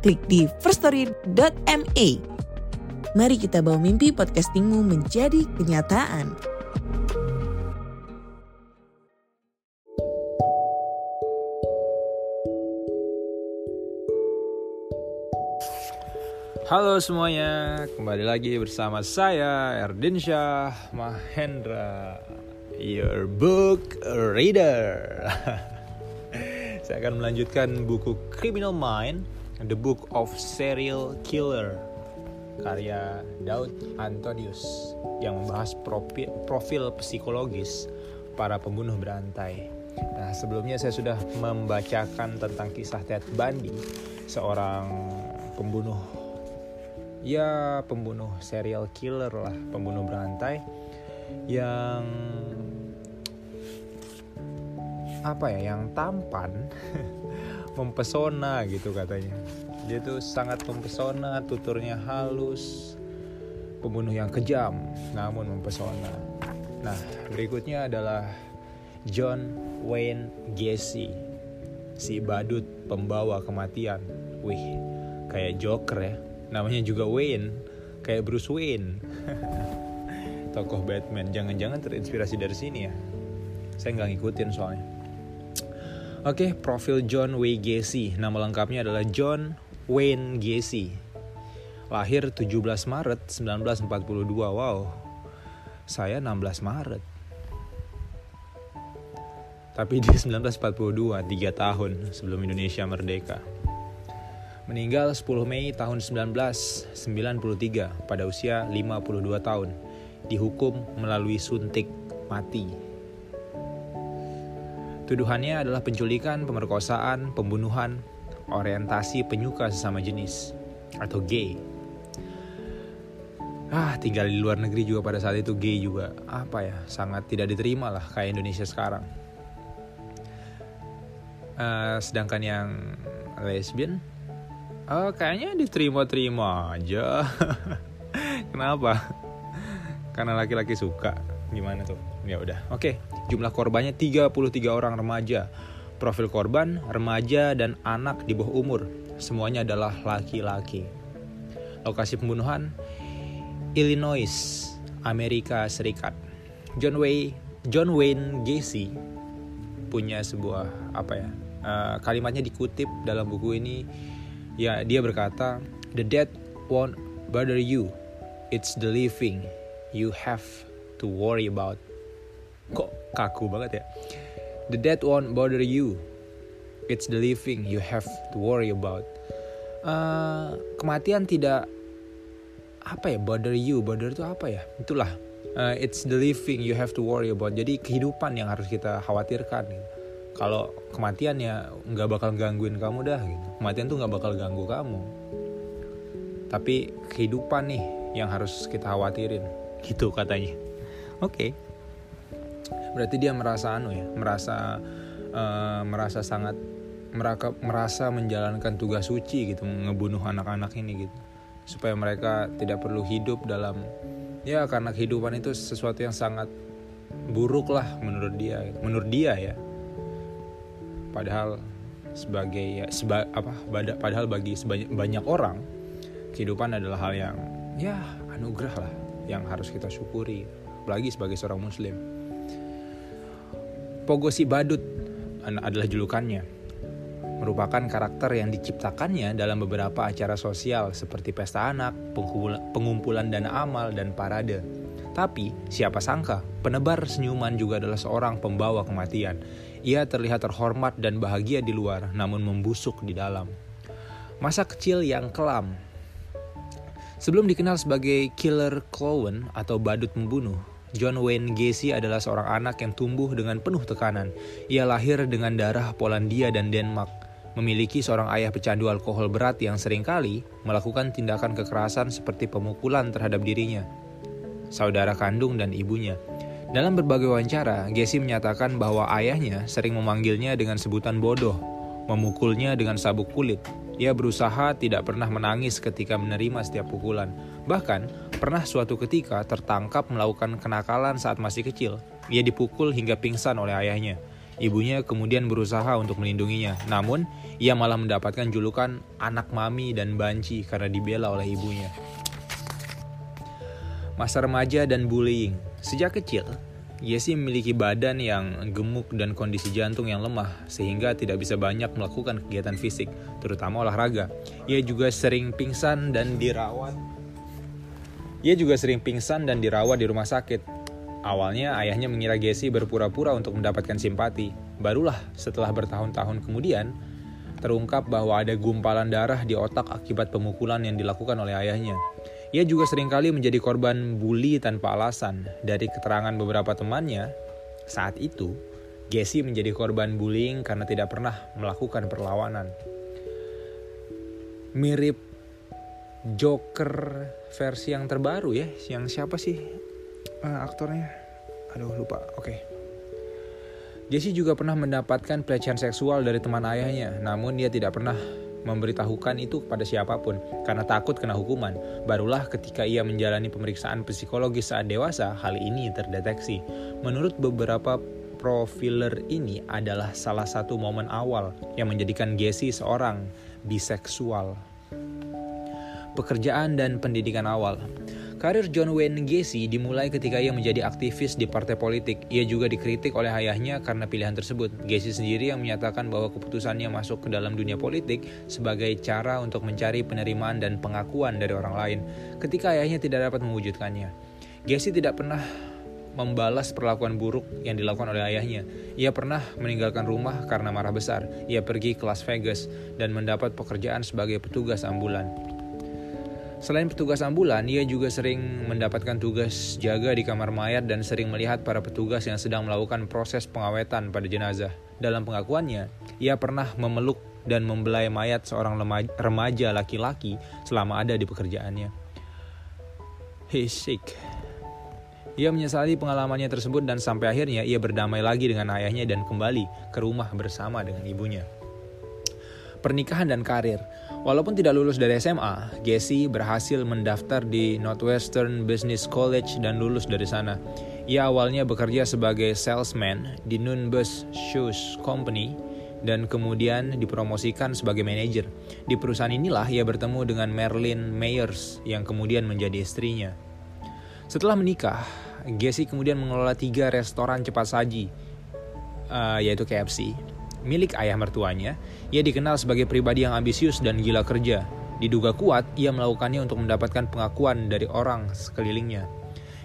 klik di firststory.me. Mari kita bawa mimpi podcastingmu menjadi kenyataan. Halo semuanya, kembali lagi bersama saya Erdinsyah Mahendra, your book reader. saya akan melanjutkan buku Criminal Mind, The Book of Serial Killer, karya Daud Antonius yang membahas profil, profil psikologis para pembunuh berantai. Nah, sebelumnya saya sudah membacakan tentang kisah Ted Bundy, seorang pembunuh ya pembunuh serial killer lah pembunuh berantai yang apa ya yang tampan mempesona gitu katanya dia tuh sangat mempesona tuturnya halus pembunuh yang kejam namun mempesona. Nah berikutnya adalah John Wayne Gacy si badut pembawa kematian. Wih kayak Joker ya. Namanya juga Wayne kayak Bruce Wayne. Tokoh Batman. Jangan-jangan terinspirasi dari sini ya. Saya nggak ngikutin soalnya. Oke, profil John Wayne Gacy. Nama lengkapnya adalah John Wayne Gacy. Lahir 17 Maret 1942. Wow. Saya 16 Maret. Tapi di 1942, 3 tahun sebelum Indonesia merdeka. Meninggal 10 Mei tahun 1993 pada usia 52 tahun. Dihukum melalui suntik mati. Tuduhannya adalah penculikan, pemerkosaan, pembunuhan, orientasi penyuka sesama jenis atau gay. Ah, tinggal di luar negeri juga pada saat itu gay juga apa ya sangat tidak diterima lah kayak Indonesia sekarang. Uh, sedangkan yang lesbian, uh, kayaknya diterima-terima aja. Kenapa? Karena laki-laki suka. Gimana tuh? Ya udah. Oke, jumlah korbannya 33 orang remaja. Profil korban remaja dan anak di bawah umur. Semuanya adalah laki-laki. Lokasi pembunuhan Illinois, Amerika Serikat. John Wayne John Wayne Gacy punya sebuah apa ya? Uh, kalimatnya dikutip dalam buku ini ya dia berkata the dead won't bother you it's the living you have to worry about kok kaku banget ya the dead won't bother you. It's the living you have to worry about. Uh, kematian tidak apa ya bother you. Bother itu apa ya? Itulah. Uh, it's the living you have to worry about. Jadi kehidupan yang harus kita khawatirkan gitu. kalau kematian ya nggak bakal gangguin kamu dah gitu. Kematian tuh nggak bakal ganggu kamu. Tapi kehidupan nih yang harus kita khawatirin. Gitu katanya. Oke. okay berarti dia merasa anu ya merasa uh, merasa sangat merasa menjalankan tugas suci gitu ngebunuh anak-anak ini gitu. Supaya mereka tidak perlu hidup dalam ya karena kehidupan itu sesuatu yang sangat buruk lah menurut dia gitu. menurut dia ya. Padahal sebagai ya seba, apa padahal bagi sebanyak banyak orang kehidupan adalah hal yang ya anugerah lah yang harus kita syukuri. Apalagi sebagai seorang muslim Pogo si Badut adalah julukannya. Merupakan karakter yang diciptakannya dalam beberapa acara sosial seperti pesta anak, pengumpulan dana amal, dan parade. Tapi, siapa sangka, penebar senyuman juga adalah seorang pembawa kematian. Ia terlihat terhormat dan bahagia di luar, namun membusuk di dalam. Masa kecil yang kelam. Sebelum dikenal sebagai killer clown atau badut membunuh, John Wayne Gacy adalah seorang anak yang tumbuh dengan penuh tekanan. Ia lahir dengan darah Polandia dan Denmark. memiliki seorang ayah pecandu alkohol berat yang sering kali melakukan tindakan kekerasan seperti pemukulan terhadap dirinya, saudara kandung dan ibunya. Dalam berbagai wawancara, Gessi menyatakan bahwa ayahnya sering memanggilnya dengan sebutan bodoh, memukulnya dengan sabuk kulit. Ia berusaha tidak pernah menangis ketika menerima setiap pukulan. Bahkan, pernah suatu ketika tertangkap melakukan kenakalan saat masih kecil. Ia dipukul hingga pingsan oleh ayahnya. Ibunya kemudian berusaha untuk melindunginya, namun ia malah mendapatkan julukan anak mami dan banci karena dibela oleh ibunya. Masa remaja dan bullying. Sejak kecil, Yesi memiliki badan yang gemuk dan kondisi jantung yang lemah sehingga tidak bisa banyak melakukan kegiatan fisik, terutama olahraga. Ia juga sering pingsan dan dirawat. Ia juga sering pingsan dan dirawat di rumah sakit Awalnya ayahnya mengira Gessi berpura-pura untuk mendapatkan simpati. Barulah setelah bertahun-tahun kemudian, terungkap bahwa ada gumpalan darah di otak akibat pemukulan yang dilakukan oleh ayahnya. Ia juga sering kali menjadi korban bully tanpa alasan. Dari keterangan beberapa temannya, saat itu Gessi menjadi korban bullying karena tidak pernah melakukan perlawanan. Mirip Joker versi yang terbaru ya, yang siapa sih uh, aktornya aduh lupa oke okay. Jesse juga pernah mendapatkan pelecehan seksual dari teman ayahnya, namun dia tidak pernah memberitahukan itu kepada siapa pun karena takut kena hukuman. Barulah ketika ia menjalani pemeriksaan psikologis saat dewasa, hal ini terdeteksi. Menurut beberapa profiler ini adalah salah satu momen awal yang menjadikan Jesse seorang biseksual. Pekerjaan dan pendidikan awal. Karir John Wayne Gacy dimulai ketika ia menjadi aktivis di partai politik. Ia juga dikritik oleh ayahnya karena pilihan tersebut. Gacy sendiri yang menyatakan bahwa keputusannya masuk ke dalam dunia politik sebagai cara untuk mencari penerimaan dan pengakuan dari orang lain ketika ayahnya tidak dapat mewujudkannya. Gacy tidak pernah membalas perlakuan buruk yang dilakukan oleh ayahnya. Ia pernah meninggalkan rumah karena marah besar. Ia pergi ke Las Vegas dan mendapat pekerjaan sebagai petugas ambulan. Selain petugas ambulan, ia juga sering mendapatkan tugas jaga di kamar mayat dan sering melihat para petugas yang sedang melakukan proses pengawetan pada jenazah. Dalam pengakuannya, ia pernah memeluk dan membelai mayat seorang remaja laki-laki selama ada di pekerjaannya. He's sick. Ia menyesali pengalamannya tersebut dan sampai akhirnya ia berdamai lagi dengan ayahnya dan kembali ke rumah bersama dengan ibunya. Pernikahan dan karir. Walaupun tidak lulus dari SMA, Gessi berhasil mendaftar di Northwestern Business College dan lulus dari sana. Ia awalnya bekerja sebagai salesman di Nunbus Shoes Company dan kemudian dipromosikan sebagai manajer. Di perusahaan inilah ia bertemu dengan Marilyn Mayers yang kemudian menjadi istrinya. Setelah menikah, Gessi kemudian mengelola tiga restoran cepat saji, uh, yaitu KFC, milik ayah mertuanya, ia dikenal sebagai pribadi yang ambisius dan gila kerja. Diduga kuat, ia melakukannya untuk mendapatkan pengakuan dari orang sekelilingnya.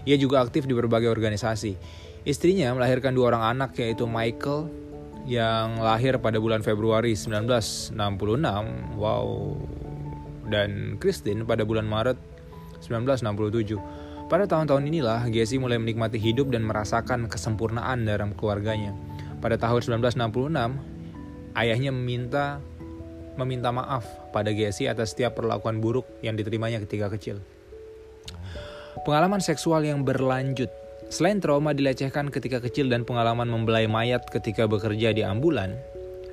Ia juga aktif di berbagai organisasi. Istrinya melahirkan dua orang anak yaitu Michael yang lahir pada bulan Februari 1966, wow, dan Christine pada bulan Maret 1967. Pada tahun-tahun inilah, Gessi mulai menikmati hidup dan merasakan kesempurnaan dalam keluarganya. Pada tahun 1966, ayahnya meminta meminta maaf pada Gessi atas setiap perlakuan buruk yang diterimanya ketika kecil. Pengalaman seksual yang berlanjut Selain trauma dilecehkan ketika kecil dan pengalaman membelai mayat ketika bekerja di ambulan,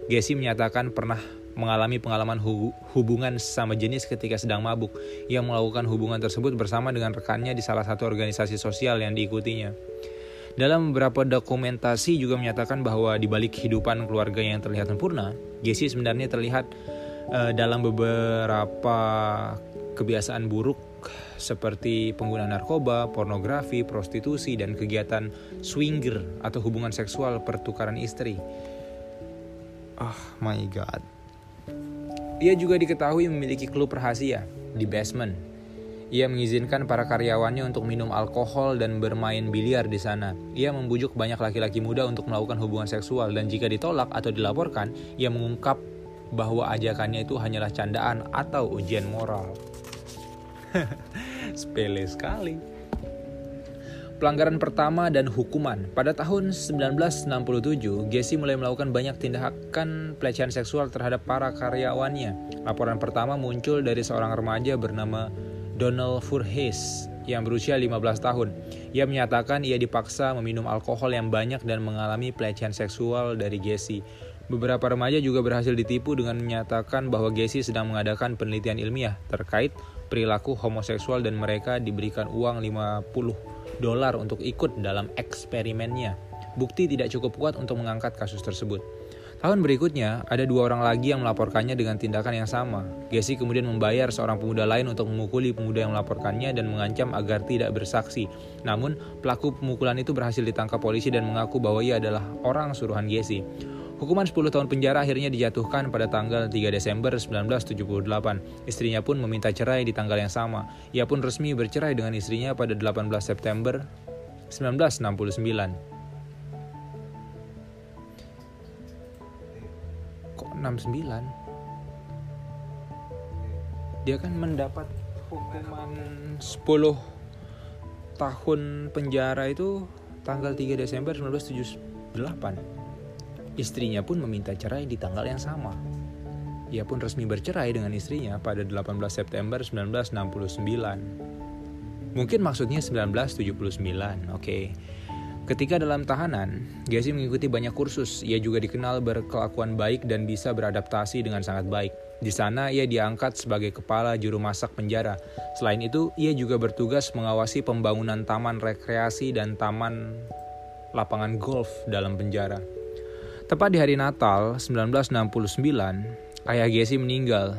Gessi menyatakan pernah mengalami pengalaman hubungan sama jenis ketika sedang mabuk. Ia melakukan hubungan tersebut bersama dengan rekannya di salah satu organisasi sosial yang diikutinya. Dalam beberapa dokumentasi juga menyatakan bahwa di balik kehidupan keluarga yang terlihat sempurna, Jesse sebenarnya terlihat uh, dalam beberapa kebiasaan buruk seperti penggunaan narkoba, pornografi, prostitusi, dan kegiatan swinger atau hubungan seksual pertukaran istri. Oh my god. Ia juga diketahui memiliki klub rahasia di basement ia mengizinkan para karyawannya untuk minum alkohol dan bermain biliar di sana. Ia membujuk banyak laki-laki muda untuk melakukan hubungan seksual dan jika ditolak atau dilaporkan, ia mengungkap bahwa ajakannya itu hanyalah candaan atau ujian moral. Sepele sekali. Pelanggaran pertama dan hukuman. Pada tahun 1967, Gessi mulai melakukan banyak tindakan pelecehan seksual terhadap para karyawannya. Laporan pertama muncul dari seorang remaja bernama Donald Furhes yang berusia 15 tahun. Ia menyatakan ia dipaksa meminum alkohol yang banyak dan mengalami pelecehan seksual dari Gessi. Beberapa remaja juga berhasil ditipu dengan menyatakan bahwa Gessi sedang mengadakan penelitian ilmiah terkait perilaku homoseksual dan mereka diberikan uang 50 dolar untuk ikut dalam eksperimennya. Bukti tidak cukup kuat untuk mengangkat kasus tersebut. Tahun berikutnya, ada dua orang lagi yang melaporkannya dengan tindakan yang sama. Gessi kemudian membayar seorang pemuda lain untuk memukuli pemuda yang melaporkannya dan mengancam agar tidak bersaksi. Namun, pelaku pemukulan itu berhasil ditangkap polisi dan mengaku bahwa ia adalah orang suruhan Gessi. Hukuman 10 tahun penjara akhirnya dijatuhkan pada tanggal 3 Desember 1978. Istrinya pun meminta cerai di tanggal yang sama. Ia pun resmi bercerai dengan istrinya pada 18 September 1969. Kok 69? Dia kan mendapat hukuman 10 tahun penjara itu tanggal 3 Desember 1978. Istrinya pun meminta cerai di tanggal yang sama. Ia pun resmi bercerai dengan istrinya pada 18 September 1969. Mungkin maksudnya 1979, oke. Okay. Ketika dalam tahanan, Gessi mengikuti banyak kursus. Ia juga dikenal berkelakuan baik dan bisa beradaptasi dengan sangat baik. Di sana ia diangkat sebagai kepala juru masak penjara. Selain itu, ia juga bertugas mengawasi pembangunan taman rekreasi dan taman lapangan golf dalam penjara. Tepat di hari Natal 1969, ayah Gessi meninggal.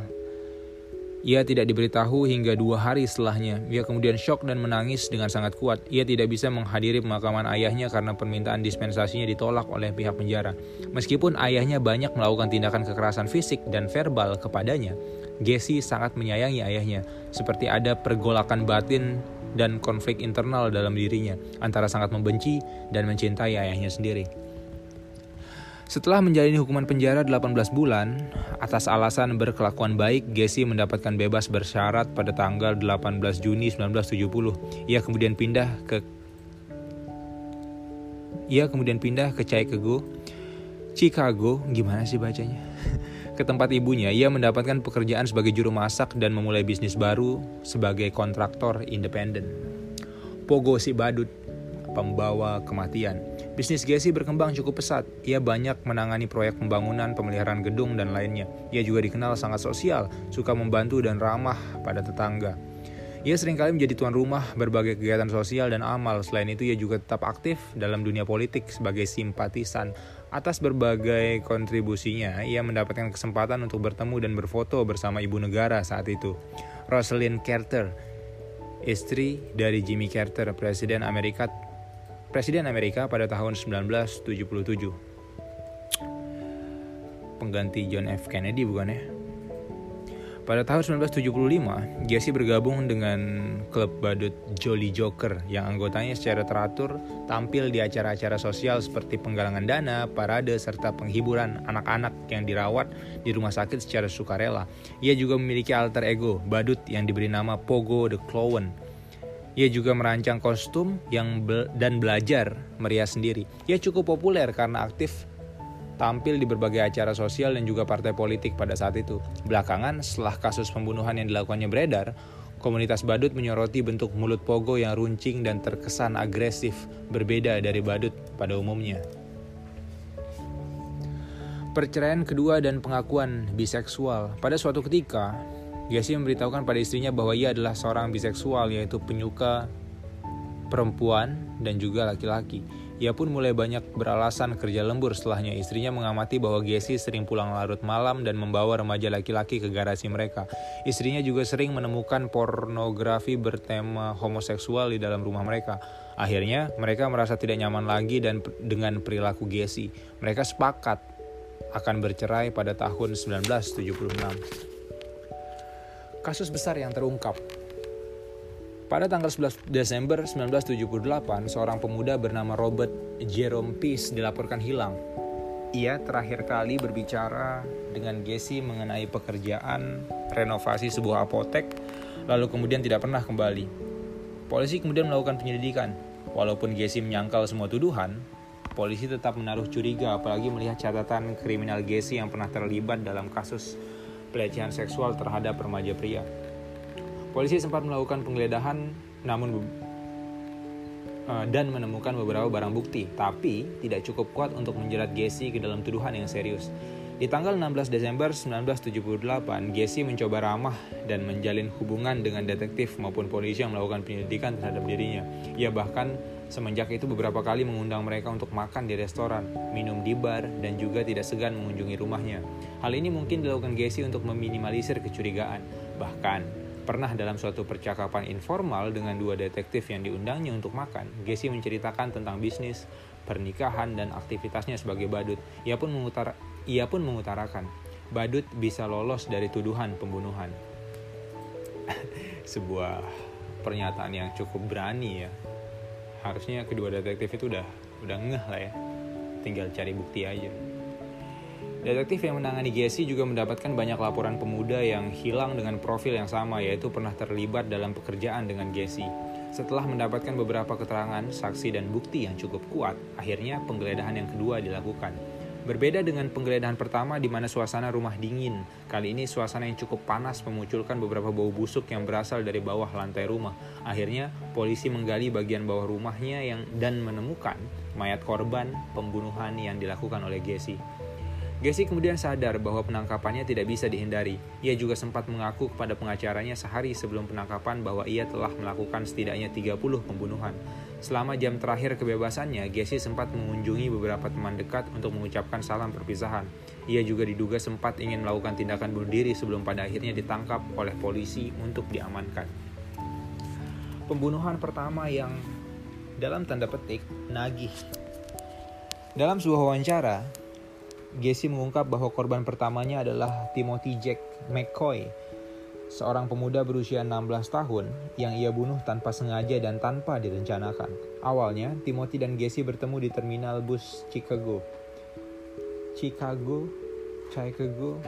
Ia tidak diberitahu hingga dua hari setelahnya. Ia kemudian shock dan menangis dengan sangat kuat. Ia tidak bisa menghadiri pemakaman ayahnya karena permintaan dispensasinya ditolak oleh pihak penjara. Meskipun ayahnya banyak melakukan tindakan kekerasan fisik dan verbal kepadanya, Gessi sangat menyayangi ayahnya, seperti ada pergolakan batin dan konflik internal dalam dirinya antara sangat membenci dan mencintai ayahnya sendiri. Setelah menjalani hukuman penjara 18 bulan, atas alasan berkelakuan baik, Gessi mendapatkan bebas bersyarat pada tanggal 18 Juni 1970. Ia kemudian pindah ke ia kemudian pindah ke Chicago, Chicago, gimana sih bacanya? ke tempat ibunya, ia mendapatkan pekerjaan sebagai juru masak dan memulai bisnis baru sebagai kontraktor independen. Pogo si badut, pembawa kematian. Bisnis Gessi berkembang cukup pesat. Ia banyak menangani proyek pembangunan, pemeliharaan gedung, dan lainnya. Ia juga dikenal sangat sosial, suka membantu dan ramah pada tetangga. Ia sering kali menjadi tuan rumah berbagai kegiatan sosial dan amal. Selain itu, ia juga tetap aktif dalam dunia politik sebagai simpatisan. Atas berbagai kontribusinya, ia mendapatkan kesempatan untuk bertemu dan berfoto bersama ibu negara saat itu, Rosalind Carter, istri dari Jimmy Carter, Presiden Amerika Presiden Amerika pada tahun 1977. Pengganti John F. Kennedy bukan ya? Pada tahun 1975, Jesse bergabung dengan klub badut Jolly Joker yang anggotanya secara teratur tampil di acara-acara sosial seperti penggalangan dana, parade, serta penghiburan anak-anak yang dirawat di rumah sakit secara sukarela. Ia juga memiliki alter ego, badut yang diberi nama Pogo the Clown ia juga merancang kostum yang be dan belajar merias sendiri. Ia cukup populer karena aktif tampil di berbagai acara sosial dan juga partai politik pada saat itu. Belakangan, setelah kasus pembunuhan yang dilakukannya beredar, komunitas badut menyoroti bentuk mulut pogo yang runcing dan terkesan agresif, berbeda dari badut pada umumnya. Perceraian kedua dan pengakuan biseksual. Pada suatu ketika, Gessi memberitahukan pada istrinya bahwa ia adalah seorang biseksual yaitu penyuka perempuan dan juga laki-laki. Ia pun mulai banyak beralasan kerja lembur setelahnya istrinya mengamati bahwa Gessi sering pulang larut malam dan membawa remaja laki-laki ke garasi mereka. Istrinya juga sering menemukan pornografi bertema homoseksual di dalam rumah mereka. Akhirnya, mereka merasa tidak nyaman lagi dan dengan perilaku Gessi. Mereka sepakat akan bercerai pada tahun 1976 kasus besar yang terungkap. Pada tanggal 11 Desember 1978, seorang pemuda bernama Robert Jerome Peace dilaporkan hilang. Ia terakhir kali berbicara dengan Gessi mengenai pekerjaan renovasi sebuah apotek, lalu kemudian tidak pernah kembali. Polisi kemudian melakukan penyelidikan. Walaupun Gessi menyangkal semua tuduhan, polisi tetap menaruh curiga apalagi melihat catatan kriminal Gessi yang pernah terlibat dalam kasus pelecehan seksual terhadap remaja pria. Polisi sempat melakukan penggeledahan namun uh, dan menemukan beberapa barang bukti, tapi tidak cukup kuat untuk menjerat Gessi ke dalam tuduhan yang serius. Di tanggal 16 Desember 1978, Gessi mencoba ramah dan menjalin hubungan dengan detektif maupun polisi yang melakukan penyelidikan terhadap dirinya. Ia bahkan semenjak itu beberapa kali mengundang mereka untuk makan di restoran, minum di bar, dan juga tidak segan mengunjungi rumahnya. Hal ini mungkin dilakukan Gessi untuk meminimalisir kecurigaan. Bahkan, pernah dalam suatu percakapan informal dengan dua detektif yang diundangnya untuk makan, Gessi menceritakan tentang bisnis, pernikahan, dan aktivitasnya sebagai badut. Ia pun memutar ia pun mengutarakan, Badut bisa lolos dari tuduhan pembunuhan. Sebuah pernyataan yang cukup berani ya. Harusnya kedua detektif itu udah udah ngeh lah ya. Tinggal cari bukti aja. Detektif yang menangani Jesse juga mendapatkan banyak laporan pemuda yang hilang dengan profil yang sama yaitu pernah terlibat dalam pekerjaan dengan Jesse. Setelah mendapatkan beberapa keterangan, saksi dan bukti yang cukup kuat, akhirnya penggeledahan yang kedua dilakukan. Berbeda dengan penggeledahan pertama di mana suasana rumah dingin, kali ini suasana yang cukup panas memunculkan beberapa bau busuk yang berasal dari bawah lantai rumah. Akhirnya, polisi menggali bagian bawah rumahnya yang dan menemukan mayat korban pembunuhan yang dilakukan oleh Jesse. Gessi kemudian sadar bahwa penangkapannya tidak bisa dihindari. Ia juga sempat mengaku kepada pengacaranya sehari sebelum penangkapan bahwa ia telah melakukan setidaknya 30 pembunuhan. Selama jam terakhir kebebasannya, Gessi sempat mengunjungi beberapa teman dekat untuk mengucapkan salam perpisahan. Ia juga diduga sempat ingin melakukan tindakan bunuh diri sebelum pada akhirnya ditangkap oleh polisi untuk diamankan. Pembunuhan pertama yang dalam tanda petik nagih. Dalam sebuah wawancara, Gessi mengungkap bahwa korban pertamanya adalah Timothy Jack McCoy, seorang pemuda berusia 16 tahun yang ia bunuh tanpa sengaja dan tanpa direncanakan. Awalnya, Timothy dan Gessi bertemu di terminal bus Chicago. Chicago, Chicago,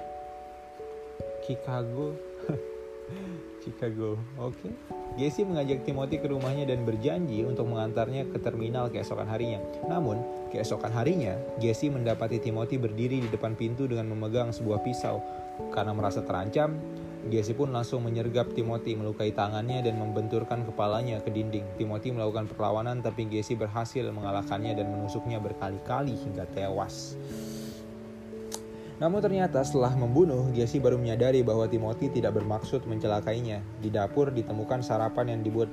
Chicago, Chicago. Oke. Okay. Gessi mengajak Timothy ke rumahnya dan berjanji untuk mengantarnya ke terminal keesokan harinya. Namun, keesokan harinya, Gessi mendapati Timothy berdiri di depan pintu dengan memegang sebuah pisau. Karena merasa terancam, Gessi pun langsung menyergap Timothy, melukai tangannya dan membenturkan kepalanya ke dinding. Timothy melakukan perlawanan tapi Gessi berhasil mengalahkannya dan menusuknya berkali-kali hingga tewas. Namun ternyata setelah membunuh, Jesse baru menyadari bahwa Timothy tidak bermaksud mencelakainya. Di dapur ditemukan sarapan yang dibuat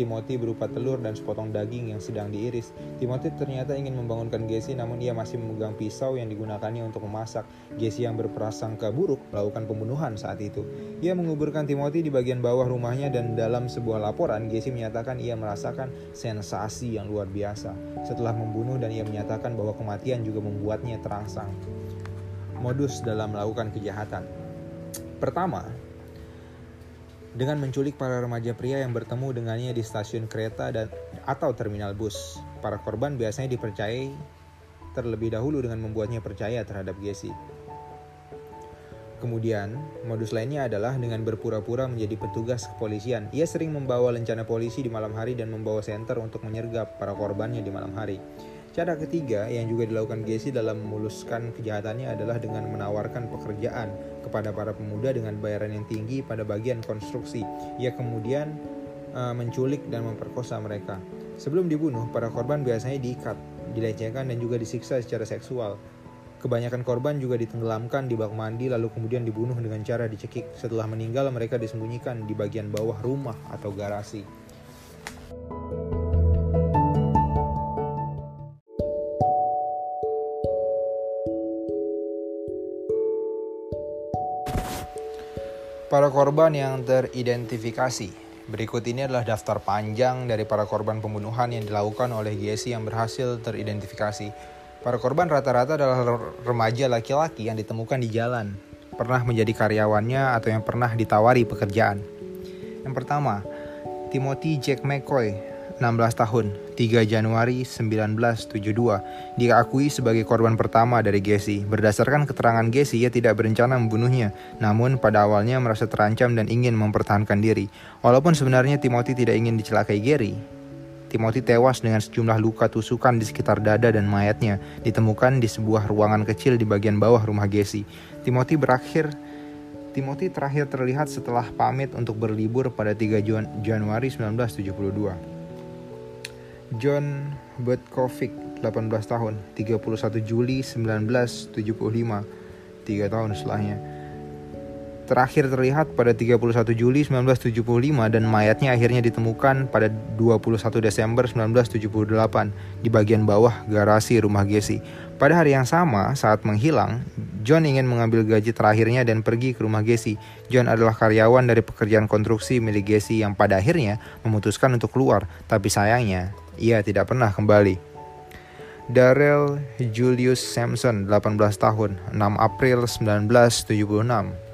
Timothy berupa telur dan sepotong daging yang sedang diiris. Timothy ternyata ingin membangunkan Jesse namun ia masih memegang pisau yang digunakannya untuk memasak. Jesse yang berprasangka buruk melakukan pembunuhan saat itu. Ia menguburkan Timothy di bagian bawah rumahnya dan dalam sebuah laporan Jesse menyatakan ia merasakan sensasi yang luar biasa. Setelah membunuh dan ia menyatakan bahwa kematian juga membuatnya terangsang modus dalam melakukan kejahatan. Pertama, dengan menculik para remaja pria yang bertemu dengannya di stasiun kereta dan atau terminal bus. Para korban biasanya dipercayai terlebih dahulu dengan membuatnya percaya terhadap Jesse. Kemudian, modus lainnya adalah dengan berpura-pura menjadi petugas kepolisian. Ia sering membawa lencana polisi di malam hari dan membawa senter untuk menyergap para korbannya di malam hari. Cara ketiga yang juga dilakukan Gessi dalam memuluskan kejahatannya adalah dengan menawarkan pekerjaan kepada para pemuda dengan bayaran yang tinggi pada bagian konstruksi. Ia kemudian uh, menculik dan memperkosa mereka. Sebelum dibunuh, para korban biasanya diikat, dilecehkan dan juga disiksa secara seksual. Kebanyakan korban juga ditenggelamkan di bak mandi lalu kemudian dibunuh dengan cara dicekik. Setelah meninggal mereka disembunyikan di bagian bawah rumah atau garasi. Para korban yang teridentifikasi. Berikut ini adalah daftar panjang dari para korban pembunuhan yang dilakukan oleh GSI yang berhasil teridentifikasi. Para korban rata-rata adalah remaja laki-laki yang ditemukan di jalan, pernah menjadi karyawannya atau yang pernah ditawari pekerjaan. Yang pertama, Timothy Jack McCoy, 16 tahun, 3 Januari 1972, diakui sebagai korban pertama dari Gessi. Berdasarkan keterangan Gessi, ia tidak berencana membunuhnya, namun pada awalnya merasa terancam dan ingin mempertahankan diri. Walaupun sebenarnya Timothy tidak ingin dicelakai Gary, Timothy tewas dengan sejumlah luka tusukan di sekitar dada dan mayatnya ditemukan di sebuah ruangan kecil di bagian bawah rumah Gessie. Timothy berakhir Timothy terakhir terlihat setelah pamit untuk berlibur pada 3 Januari 1972. John Butkovic, 18 tahun, 31 Juli 1975, 3 tahun setelahnya terakhir terlihat pada 31 Juli 1975 dan mayatnya akhirnya ditemukan pada 21 Desember 1978 di bagian bawah garasi rumah Gessi. Pada hari yang sama, saat menghilang, John ingin mengambil gaji terakhirnya dan pergi ke rumah Gessi. John adalah karyawan dari pekerjaan konstruksi milik Gessi yang pada akhirnya memutuskan untuk keluar, tapi sayangnya ia tidak pernah kembali. Darrell Julius Sampson, 18 tahun, 6 April 1976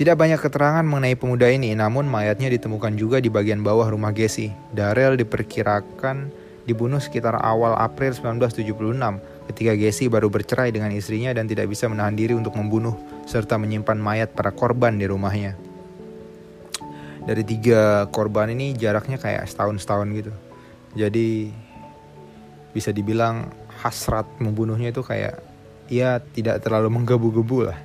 tidak banyak keterangan mengenai pemuda ini, namun mayatnya ditemukan juga di bagian bawah rumah Gessi. Darrell diperkirakan dibunuh sekitar awal April 1976 ketika Gessi baru bercerai dengan istrinya dan tidak bisa menahan diri untuk membunuh serta menyimpan mayat para korban di rumahnya. Dari tiga korban ini jaraknya kayak setahun-setahun gitu. Jadi bisa dibilang hasrat membunuhnya itu kayak ya tidak terlalu menggebu-gebu lah.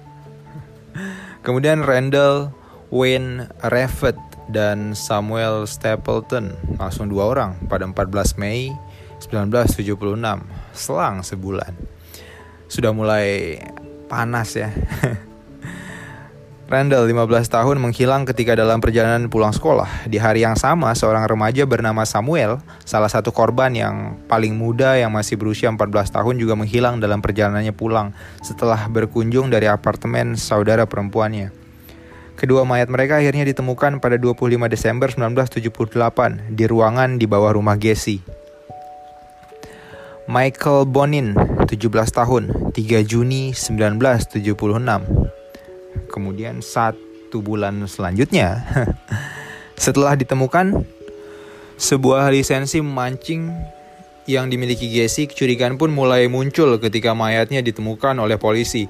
Kemudian Randall Wayne Raffet dan Samuel Stapleton langsung dua orang pada 14 Mei 1976 selang sebulan sudah mulai panas ya Randall 15 tahun menghilang ketika dalam perjalanan pulang sekolah. Di hari yang sama, seorang remaja bernama Samuel, salah satu korban yang paling muda yang masih berusia 14 tahun juga menghilang dalam perjalanannya pulang setelah berkunjung dari apartemen saudara perempuannya. Kedua mayat mereka akhirnya ditemukan pada 25 Desember 1978 di ruangan di bawah rumah Gessie. Michael Bonin, 17 tahun, 3 Juni 1976 Kemudian satu bulan selanjutnya, setelah ditemukan sebuah lisensi memancing yang dimiliki Jesse, kecurigaan pun mulai muncul ketika mayatnya ditemukan oleh polisi.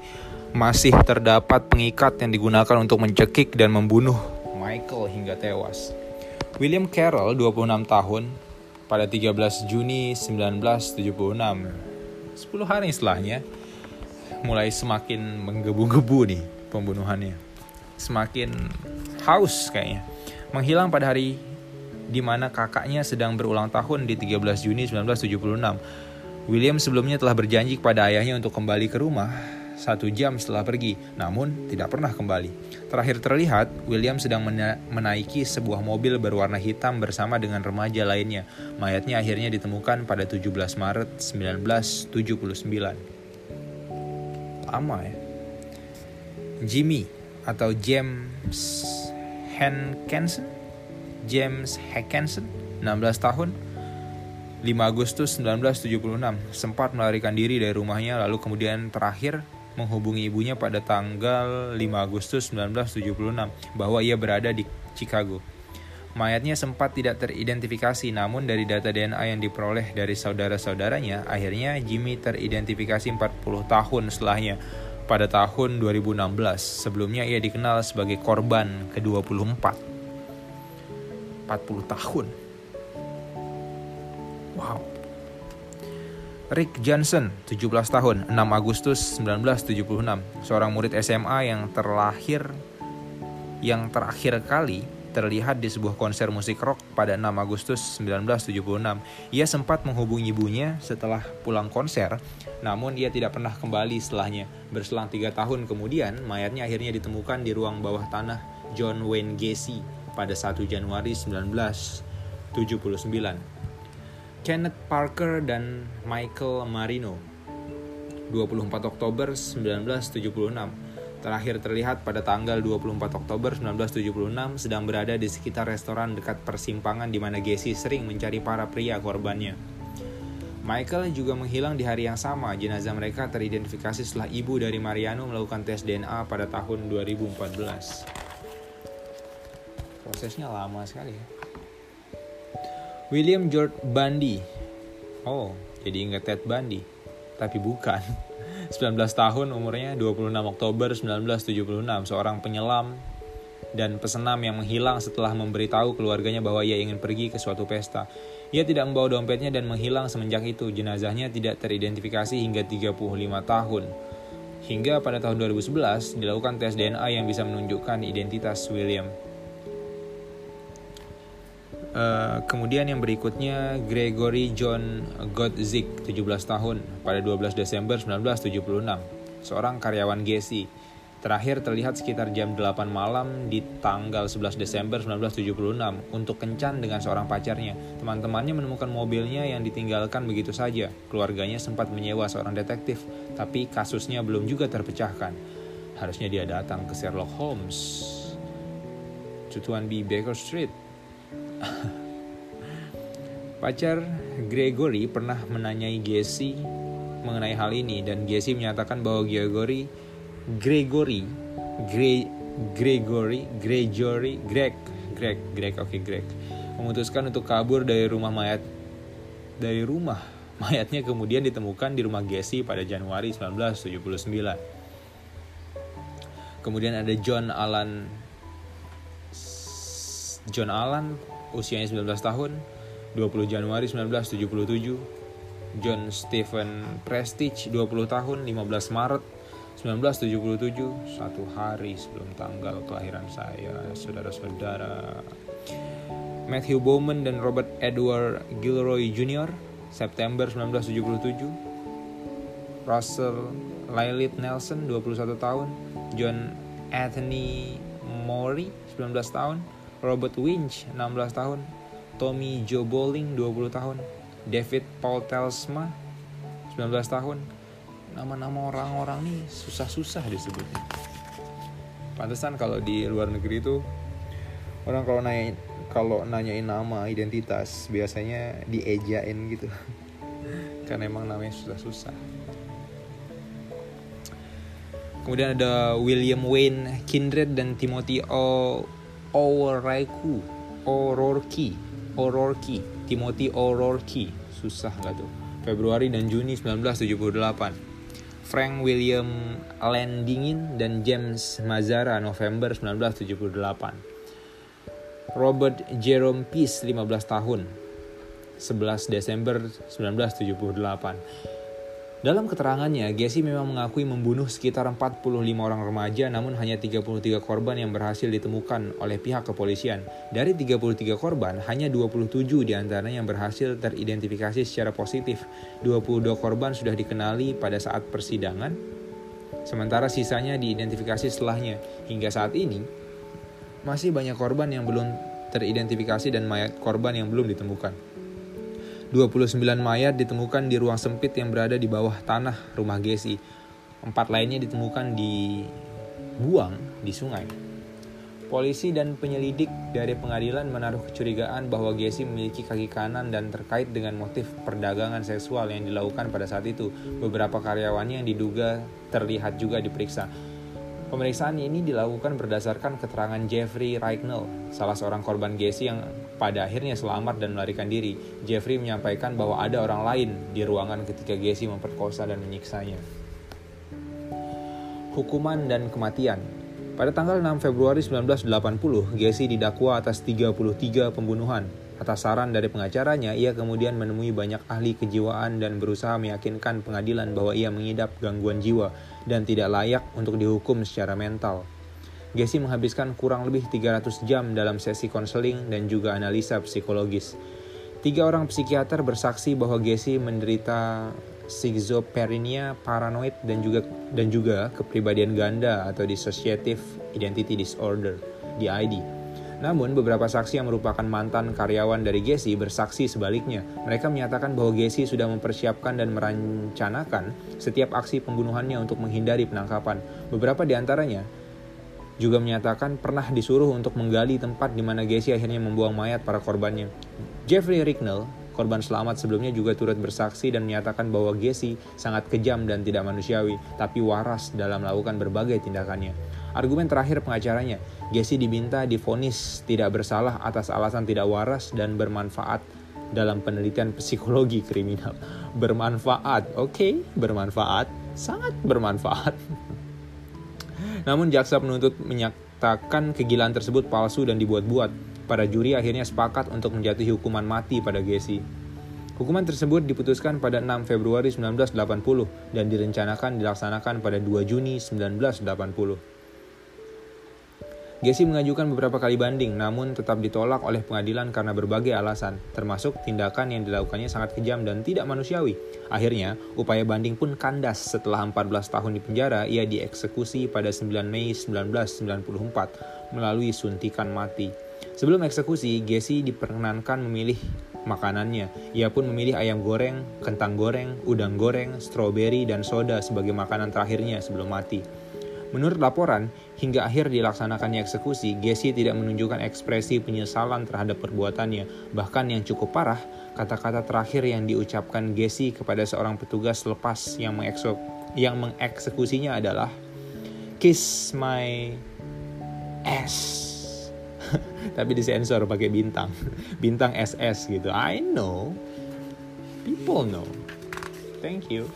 Masih terdapat pengikat yang digunakan untuk mencekik dan membunuh Michael hingga tewas. William Carroll, 26 tahun, pada 13 Juni 1976, 10 hari setelahnya, mulai semakin menggebu-gebu nih pembunuhannya. Semakin haus kayaknya. Menghilang pada hari di mana kakaknya sedang berulang tahun di 13 Juni 1976. William sebelumnya telah berjanji kepada ayahnya untuk kembali ke rumah satu jam setelah pergi, namun tidak pernah kembali. Terakhir terlihat, William sedang mena menaiki sebuah mobil berwarna hitam bersama dengan remaja lainnya. Mayatnya akhirnya ditemukan pada 17 Maret 1979. Lama ya. Jimmy atau James Hankensen? James Hankensen 16 tahun 5 Agustus 1976 sempat melarikan diri dari rumahnya lalu kemudian terakhir menghubungi ibunya pada tanggal 5 Agustus 1976 bahwa ia berada di Chicago. Mayatnya sempat tidak teridentifikasi namun dari data DNA yang diperoleh dari saudara-saudaranya akhirnya Jimmy teridentifikasi 40 tahun setelahnya pada tahun 2016. Sebelumnya ia dikenal sebagai korban ke-24. 40 tahun. Wow. Rick Johnson, 17 tahun, 6 Agustus 1976, seorang murid SMA yang terlahir yang terakhir kali terlihat di sebuah konser musik rock pada 6 Agustus 1976. Ia sempat menghubungi ibunya setelah pulang konser, namun ia tidak pernah kembali setelahnya. Berselang tiga tahun kemudian, mayatnya akhirnya ditemukan di ruang bawah tanah John Wayne Gacy pada 1 Januari 1979. Kenneth Parker dan Michael Marino 24 Oktober 1976 terakhir terlihat pada tanggal 24 Oktober 1976 sedang berada di sekitar restoran dekat persimpangan di mana Gessi sering mencari para pria korbannya. Michael juga menghilang di hari yang sama. Jenazah mereka teridentifikasi setelah ibu dari Mariano melakukan tes DNA pada tahun 2014. Prosesnya lama sekali ya. William George Bundy. Oh, jadi ingat Ted Bundy. Tapi bukan. 19 tahun umurnya 26 Oktober 1976 seorang penyelam dan pesenam yang menghilang setelah memberitahu keluarganya bahwa ia ingin pergi ke suatu pesta. Ia tidak membawa dompetnya dan menghilang semenjak itu. Jenazahnya tidak teridentifikasi hingga 35 tahun. Hingga pada tahun 2011 dilakukan tes DNA yang bisa menunjukkan identitas William. Uh, kemudian yang berikutnya Gregory John Godzik 17 tahun pada 12 Desember 1976 seorang karyawan Gesi terakhir terlihat sekitar jam 8 malam di tanggal 11 Desember 1976 untuk kencan dengan seorang pacarnya. Teman-temannya menemukan mobilnya yang ditinggalkan begitu saja. Keluarganya sempat menyewa seorang detektif, tapi kasusnya belum juga terpecahkan. Harusnya dia datang ke Sherlock Holmes. Cutuan B. Baker Street. Pacar Gregory pernah menanyai Jesse mengenai hal ini dan Jesse menyatakan bahwa Gregory Gregory Gre Gregory Gregory Greg Greg Greg oke okay, Greg memutuskan untuk kabur dari rumah mayat dari rumah mayatnya kemudian ditemukan di rumah Jesse pada Januari 1979 kemudian ada John Allen John Allen usianya 19 tahun 20 Januari 1977 John Stephen Prestige 20 tahun 15 Maret 1977, satu hari sebelum tanggal kelahiran saya, saudara-saudara. Matthew Bowman dan Robert Edward Gilroy Jr. September 1977. Russell Lilith Nelson 21 tahun. John Anthony Maury 19 tahun. Robert Winch 16 tahun. Tommy Joe Bowling 20 tahun. David Paul Telsma 19 tahun nama-nama orang-orang nih susah-susah disebutnya pantesan kalau di luar negeri itu orang kalau nanya kalau nanyain nama identitas biasanya diejain gitu karena emang namanya susah-susah kemudian ada William Wayne Kindred dan Timothy O. O'Rourke O'Rourke O'Rourke Timothy O'Rourke susah gak tuh Februari dan Juni 1978 Frank William Landingin dan James Mazara November 1978. Robert Jerome Peace 15 tahun. 11 Desember 1978. Dalam keterangannya, Gessi memang mengakui membunuh sekitar 45 orang remaja namun hanya 33 korban yang berhasil ditemukan oleh pihak kepolisian. Dari 33 korban, hanya 27 di antaranya yang berhasil teridentifikasi secara positif. 22 korban sudah dikenali pada saat persidangan, sementara sisanya diidentifikasi setelahnya. Hingga saat ini, masih banyak korban yang belum teridentifikasi dan mayat korban yang belum ditemukan. 29 mayat ditemukan di ruang sempit yang berada di bawah tanah rumah Gesi. Empat lainnya ditemukan di buang di sungai. Polisi dan penyelidik dari pengadilan menaruh kecurigaan bahwa Gesi memiliki kaki kanan dan terkait dengan motif perdagangan seksual yang dilakukan pada saat itu. Beberapa karyawannya yang diduga terlihat juga diperiksa. Pemeriksaan ini dilakukan berdasarkan keterangan Jeffrey Reignell, salah seorang korban Gessi yang pada akhirnya selamat dan melarikan diri. Jeffrey menyampaikan bahwa ada orang lain di ruangan ketika Gessi memperkosa dan menyiksanya. Hukuman dan kematian Pada tanggal 6 Februari 1980, Gessi didakwa atas 33 pembunuhan, Atas saran dari pengacaranya, ia kemudian menemui banyak ahli kejiwaan dan berusaha meyakinkan pengadilan bahwa ia mengidap gangguan jiwa dan tidak layak untuk dihukum secara mental. Gessi menghabiskan kurang lebih 300 jam dalam sesi konseling dan juga analisa psikologis. Tiga orang psikiater bersaksi bahwa Gessi menderita schizophrenia, paranoid, dan juga dan juga kepribadian ganda atau dissociative identity disorder (DID). Namun beberapa saksi yang merupakan mantan karyawan dari Gesi bersaksi sebaliknya. Mereka menyatakan bahwa Gesi sudah mempersiapkan dan merencanakan setiap aksi pembunuhannya untuk menghindari penangkapan. Beberapa di antaranya juga menyatakan pernah disuruh untuk menggali tempat di mana Gesi akhirnya membuang mayat para korbannya. Jeffrey Ricknell, korban selamat sebelumnya juga turut bersaksi dan menyatakan bahwa Gesi sangat kejam dan tidak manusiawi, tapi waras dalam melakukan berbagai tindakannya. Argumen terakhir pengacaranya, Jesse diminta difonis tidak bersalah atas alasan tidak waras dan bermanfaat dalam penelitian psikologi kriminal. Bermanfaat, oke, okay, bermanfaat, sangat bermanfaat. Namun jaksa penuntut menyatakan kegilaan tersebut palsu dan dibuat-buat. Para juri akhirnya sepakat untuk menjatuhi hukuman mati pada Gessi. Hukuman tersebut diputuskan pada 6 Februari 1980 dan direncanakan dilaksanakan pada 2 Juni 1980. Gessi mengajukan beberapa kali banding, namun tetap ditolak oleh pengadilan karena berbagai alasan, termasuk tindakan yang dilakukannya sangat kejam dan tidak manusiawi. Akhirnya, upaya banding pun kandas setelah 14 tahun di penjara, ia dieksekusi pada 9 Mei 1994 melalui suntikan mati. Sebelum eksekusi, Gessi diperkenankan memilih makanannya. Ia pun memilih ayam goreng, kentang goreng, udang goreng, stroberi, dan soda sebagai makanan terakhirnya sebelum mati. Menurut laporan, hingga akhir dilaksanakannya eksekusi, Gessi tidak menunjukkan ekspresi penyesalan terhadap perbuatannya. Bahkan yang cukup parah, kata-kata terakhir yang diucapkan Gessi kepada seorang petugas lepas yang, mengekso yang mengeksekusinya adalah Kiss my ass. Tapi disensor pakai bintang. Bintang SS gitu. I know. People know. Thank you.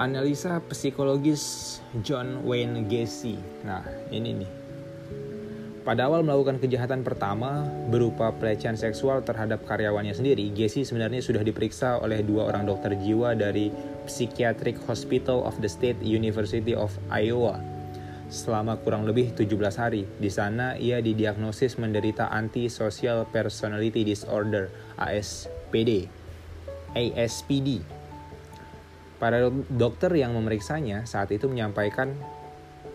Analisa psikologis John Wayne Gacy. Nah, ini nih. Pada awal melakukan kejahatan pertama berupa pelecehan seksual terhadap karyawannya sendiri, Gacy sebenarnya sudah diperiksa oleh dua orang dokter jiwa dari Psychiatric Hospital of the State University of Iowa selama kurang lebih 17 hari. Di sana ia didiagnosis menderita antisocial personality disorder ASPD. ASPD Para dokter yang memeriksanya saat itu menyampaikan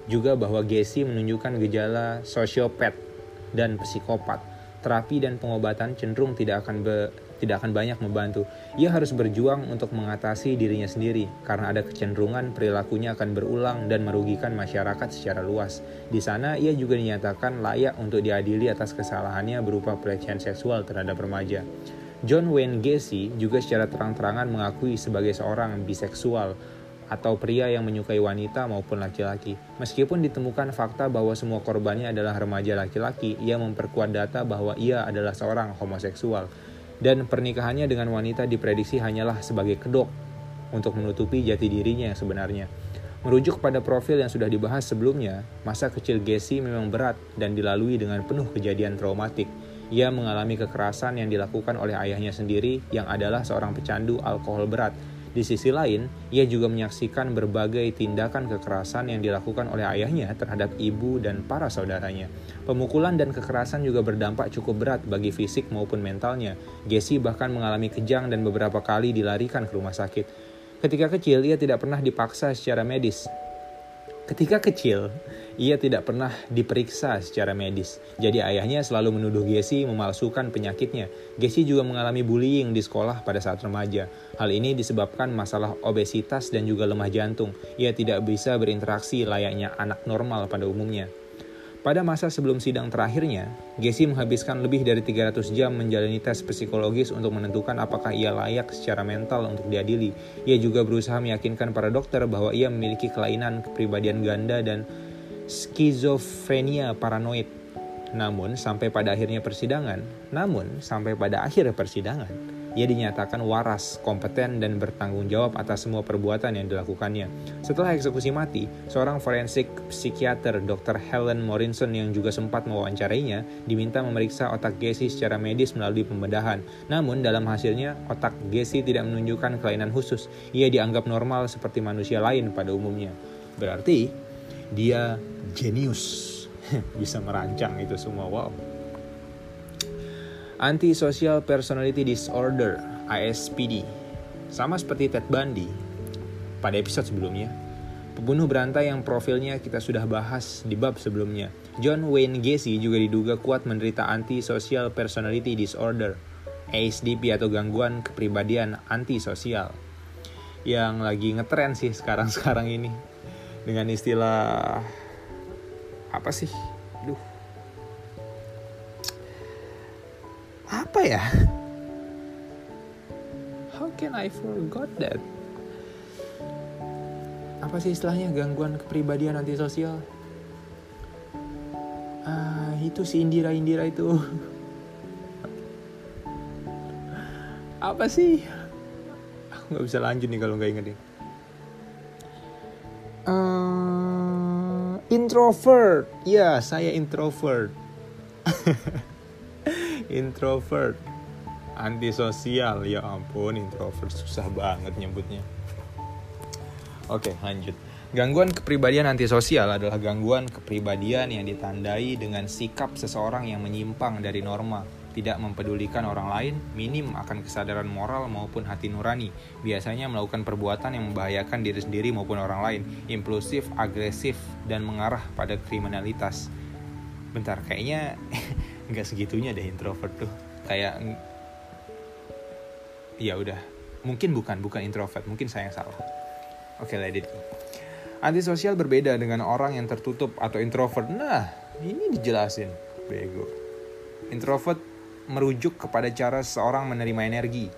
juga bahwa Gessi menunjukkan gejala sosiopat dan psikopat. Terapi dan pengobatan cenderung tidak akan be, tidak akan banyak membantu. Ia harus berjuang untuk mengatasi dirinya sendiri karena ada kecenderungan perilakunya akan berulang dan merugikan masyarakat secara luas. Di sana ia juga dinyatakan layak untuk diadili atas kesalahannya berupa pelecehan seksual terhadap remaja. John Wayne Gacy juga secara terang-terangan mengakui sebagai seorang biseksual atau pria yang menyukai wanita maupun laki-laki. Meskipun ditemukan fakta bahwa semua korbannya adalah remaja laki-laki, ia memperkuat data bahwa ia adalah seorang homoseksual. Dan pernikahannya dengan wanita diprediksi hanyalah sebagai kedok untuk menutupi jati dirinya yang sebenarnya. Merujuk pada profil yang sudah dibahas sebelumnya, masa kecil Gacy memang berat dan dilalui dengan penuh kejadian traumatik. Ia mengalami kekerasan yang dilakukan oleh ayahnya sendiri yang adalah seorang pecandu alkohol berat. Di sisi lain, ia juga menyaksikan berbagai tindakan kekerasan yang dilakukan oleh ayahnya terhadap ibu dan para saudaranya. Pemukulan dan kekerasan juga berdampak cukup berat bagi fisik maupun mentalnya. Jesse bahkan mengalami kejang dan beberapa kali dilarikan ke rumah sakit. Ketika kecil, ia tidak pernah dipaksa secara medis. Ketika kecil, ia tidak pernah diperiksa secara medis. Jadi ayahnya selalu menuduh Gessi memalsukan penyakitnya. Gessi juga mengalami bullying di sekolah pada saat remaja. Hal ini disebabkan masalah obesitas dan juga lemah jantung. Ia tidak bisa berinteraksi layaknya anak normal pada umumnya. Pada masa sebelum sidang terakhirnya, Gessi menghabiskan lebih dari 300 jam menjalani tes psikologis untuk menentukan apakah ia layak secara mental untuk diadili. Ia juga berusaha meyakinkan para dokter bahwa ia memiliki kelainan kepribadian ganda dan skizofrenia paranoid. Namun sampai pada akhirnya persidangan, namun sampai pada akhir persidangan, ia dinyatakan waras, kompeten, dan bertanggung jawab atas semua perbuatan yang dilakukannya. Setelah eksekusi mati, seorang forensik psikiater Dr. Helen Morrison yang juga sempat mewawancarainya diminta memeriksa otak Gessi secara medis melalui pembedahan. Namun dalam hasilnya, otak Gessi tidak menunjukkan kelainan khusus. Ia dianggap normal seperti manusia lain pada umumnya. Berarti dia jenius. Bisa merancang itu semua. Wow. Antisocial Personality Disorder (ASPD). Sama seperti Ted Bundy pada episode sebelumnya, pembunuh berantai yang profilnya kita sudah bahas di bab sebelumnya. John Wayne Gacy juga diduga kuat menderita Antisocial Personality Disorder (ASDP) atau gangguan kepribadian antisosial yang lagi ngetren sih sekarang-sekarang ini dengan istilah apa sih? Apa ya? How can I forgot that? Apa sih istilahnya? Gangguan kepribadian antisosial? Ah itu si Indira Indira itu. Apa sih? Aku nggak bisa lanjut nih kalau nggak inget nih. Uh, Introvert. Ya, saya introvert. introvert. Antisosial. Ya ampun, introvert susah banget nyebutnya. Oke, lanjut. Gangguan kepribadian antisosial adalah gangguan kepribadian yang ditandai dengan sikap seseorang yang menyimpang dari norma, tidak mempedulikan orang lain, minim akan kesadaran moral maupun hati nurani, biasanya melakukan perbuatan yang membahayakan diri sendiri maupun orang lain, impulsif, agresif, dan mengarah pada kriminalitas. Bentar, kayaknya nggak segitunya deh introvert tuh. Kayak ya udah, mungkin bukan bukan introvert, mungkin saya yang salah. Oke, okay, go. Antisosial berbeda dengan orang yang tertutup atau introvert. Nah, ini dijelasin. Bego. Introvert merujuk kepada cara seseorang menerima energi.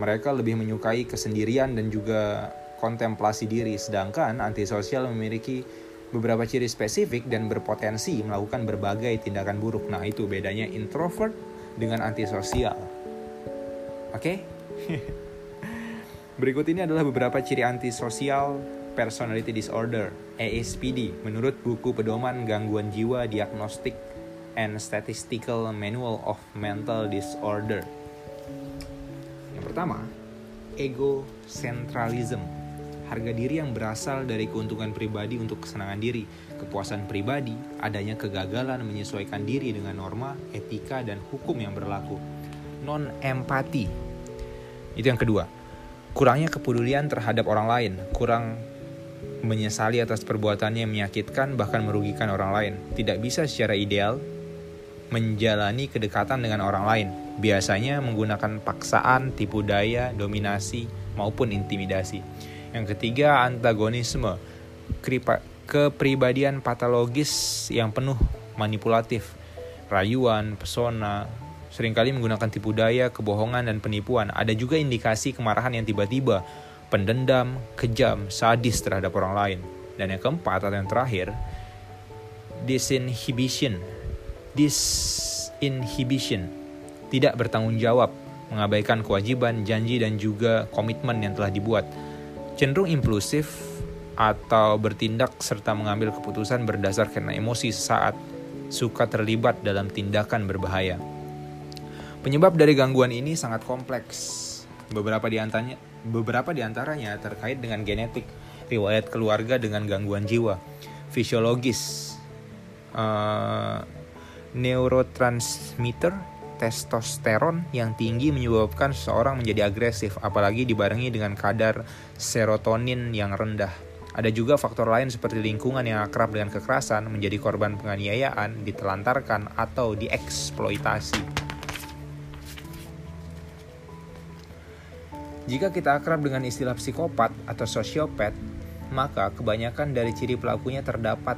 Mereka lebih menyukai kesendirian dan juga kontemplasi diri, sedangkan antisosial memiliki beberapa ciri spesifik dan berpotensi melakukan berbagai tindakan buruk. Nah, itu bedanya introvert dengan antisosial. Oke? Okay? Berikut ini adalah beberapa ciri antisosial Personality Disorder (ASPD) menurut buku pedoman gangguan jiwa diagnostik and Statistical Manual of Mental Disorder. Yang pertama, egocentralism. Harga diri yang berasal dari keuntungan pribadi untuk kesenangan diri, kepuasan pribadi, adanya kegagalan menyesuaikan diri dengan norma, etika, dan hukum yang berlaku. Non-empati. Itu yang kedua. Kurangnya kepedulian terhadap orang lain, kurang menyesali atas perbuatannya yang menyakitkan bahkan merugikan orang lain. Tidak bisa secara ideal menjalani kedekatan dengan orang lain. Biasanya menggunakan paksaan, tipu daya, dominasi, maupun intimidasi. Yang ketiga, antagonisme. Kepribadian patologis yang penuh manipulatif, rayuan, pesona, sering kali menggunakan tipu daya, kebohongan, dan penipuan. Ada juga indikasi kemarahan yang tiba-tiba, pendendam, kejam, sadis terhadap orang lain. Dan yang keempat atau yang terakhir, disinhibition. Disinhibition. Tidak bertanggung jawab, mengabaikan kewajiban, janji, dan juga komitmen yang telah dibuat. Cenderung impulsif atau bertindak serta mengambil keputusan berdasarkan emosi saat suka terlibat dalam tindakan berbahaya. Penyebab dari gangguan ini sangat kompleks. Beberapa di antaranya Beberapa di antaranya terkait dengan genetik, riwayat keluarga dengan gangguan jiwa, fisiologis, uh, neurotransmitter, testosteron yang tinggi menyebabkan seseorang menjadi agresif, apalagi dibarengi dengan kadar serotonin yang rendah. Ada juga faktor lain seperti lingkungan yang akrab dengan kekerasan, menjadi korban penganiayaan, ditelantarkan, atau dieksploitasi. Jika kita akrab dengan istilah psikopat atau sosiopat, maka kebanyakan dari ciri pelakunya terdapat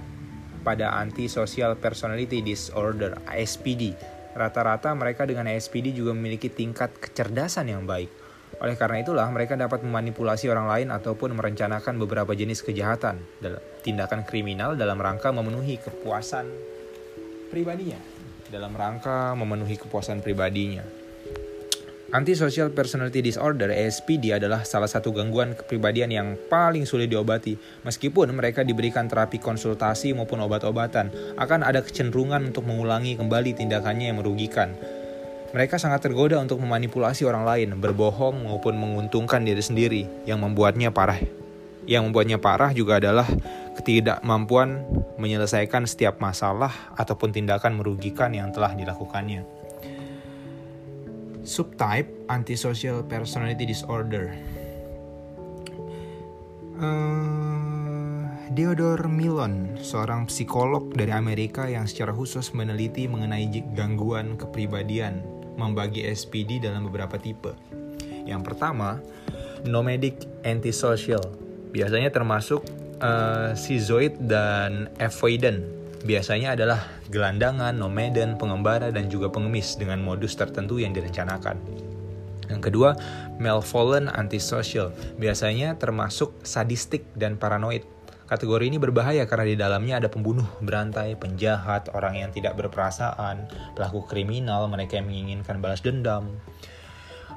pada antisocial personality disorder (ASPD). Rata-rata mereka dengan ASPD juga memiliki tingkat kecerdasan yang baik. Oleh karena itulah mereka dapat memanipulasi orang lain ataupun merencanakan beberapa jenis kejahatan, tindakan kriminal dalam rangka memenuhi kepuasan pribadinya. Dalam rangka memenuhi kepuasan pribadinya. Antisocial Personality Disorder ASPD adalah salah satu gangguan kepribadian yang paling sulit diobati. Meskipun mereka diberikan terapi konsultasi maupun obat-obatan, akan ada kecenderungan untuk mengulangi kembali tindakannya yang merugikan. Mereka sangat tergoda untuk memanipulasi orang lain, berbohong maupun menguntungkan diri sendiri yang membuatnya parah. Yang membuatnya parah juga adalah ketidakmampuan menyelesaikan setiap masalah ataupun tindakan merugikan yang telah dilakukannya. Subtype Antisocial Personality Disorder. Uh, Theodore Milon, seorang psikolog dari Amerika yang secara khusus meneliti mengenai gangguan kepribadian, membagi SPD dalam beberapa tipe. Yang pertama, nomadic antisocial, biasanya termasuk uh, schizoid dan avoidant. Biasanya adalah gelandangan, nomaden, pengembara, dan juga pengemis dengan modus tertentu yang direncanakan. Yang kedua, malevolent antisocial, biasanya termasuk sadistik dan paranoid. Kategori ini berbahaya karena di dalamnya ada pembunuh, berantai, penjahat, orang yang tidak berperasaan, pelaku kriminal, mereka yang menginginkan balas dendam.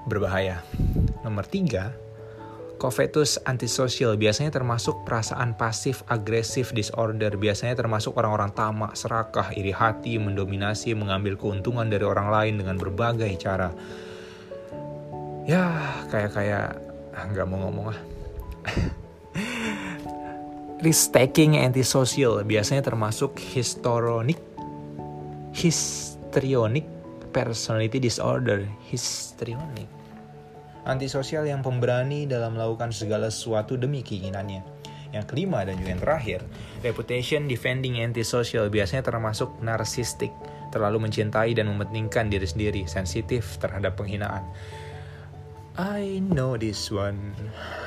Berbahaya. Nomor tiga, Covetus antisocial biasanya termasuk perasaan pasif agresif disorder, biasanya termasuk orang-orang tamak, serakah, iri hati, mendominasi, mengambil keuntungan dari orang lain dengan berbagai cara. Ya, kayak kayak ah, nggak mau ngomong ah. Risk taking antisocial biasanya termasuk histrionic, histrionic personality disorder, histrionic antisosial yang pemberani dalam melakukan segala sesuatu demi keinginannya. Yang kelima dan juga yang terakhir, reputation defending antisocial biasanya termasuk narsistik, terlalu mencintai dan mementingkan diri sendiri, sensitif terhadap penghinaan. I know this one.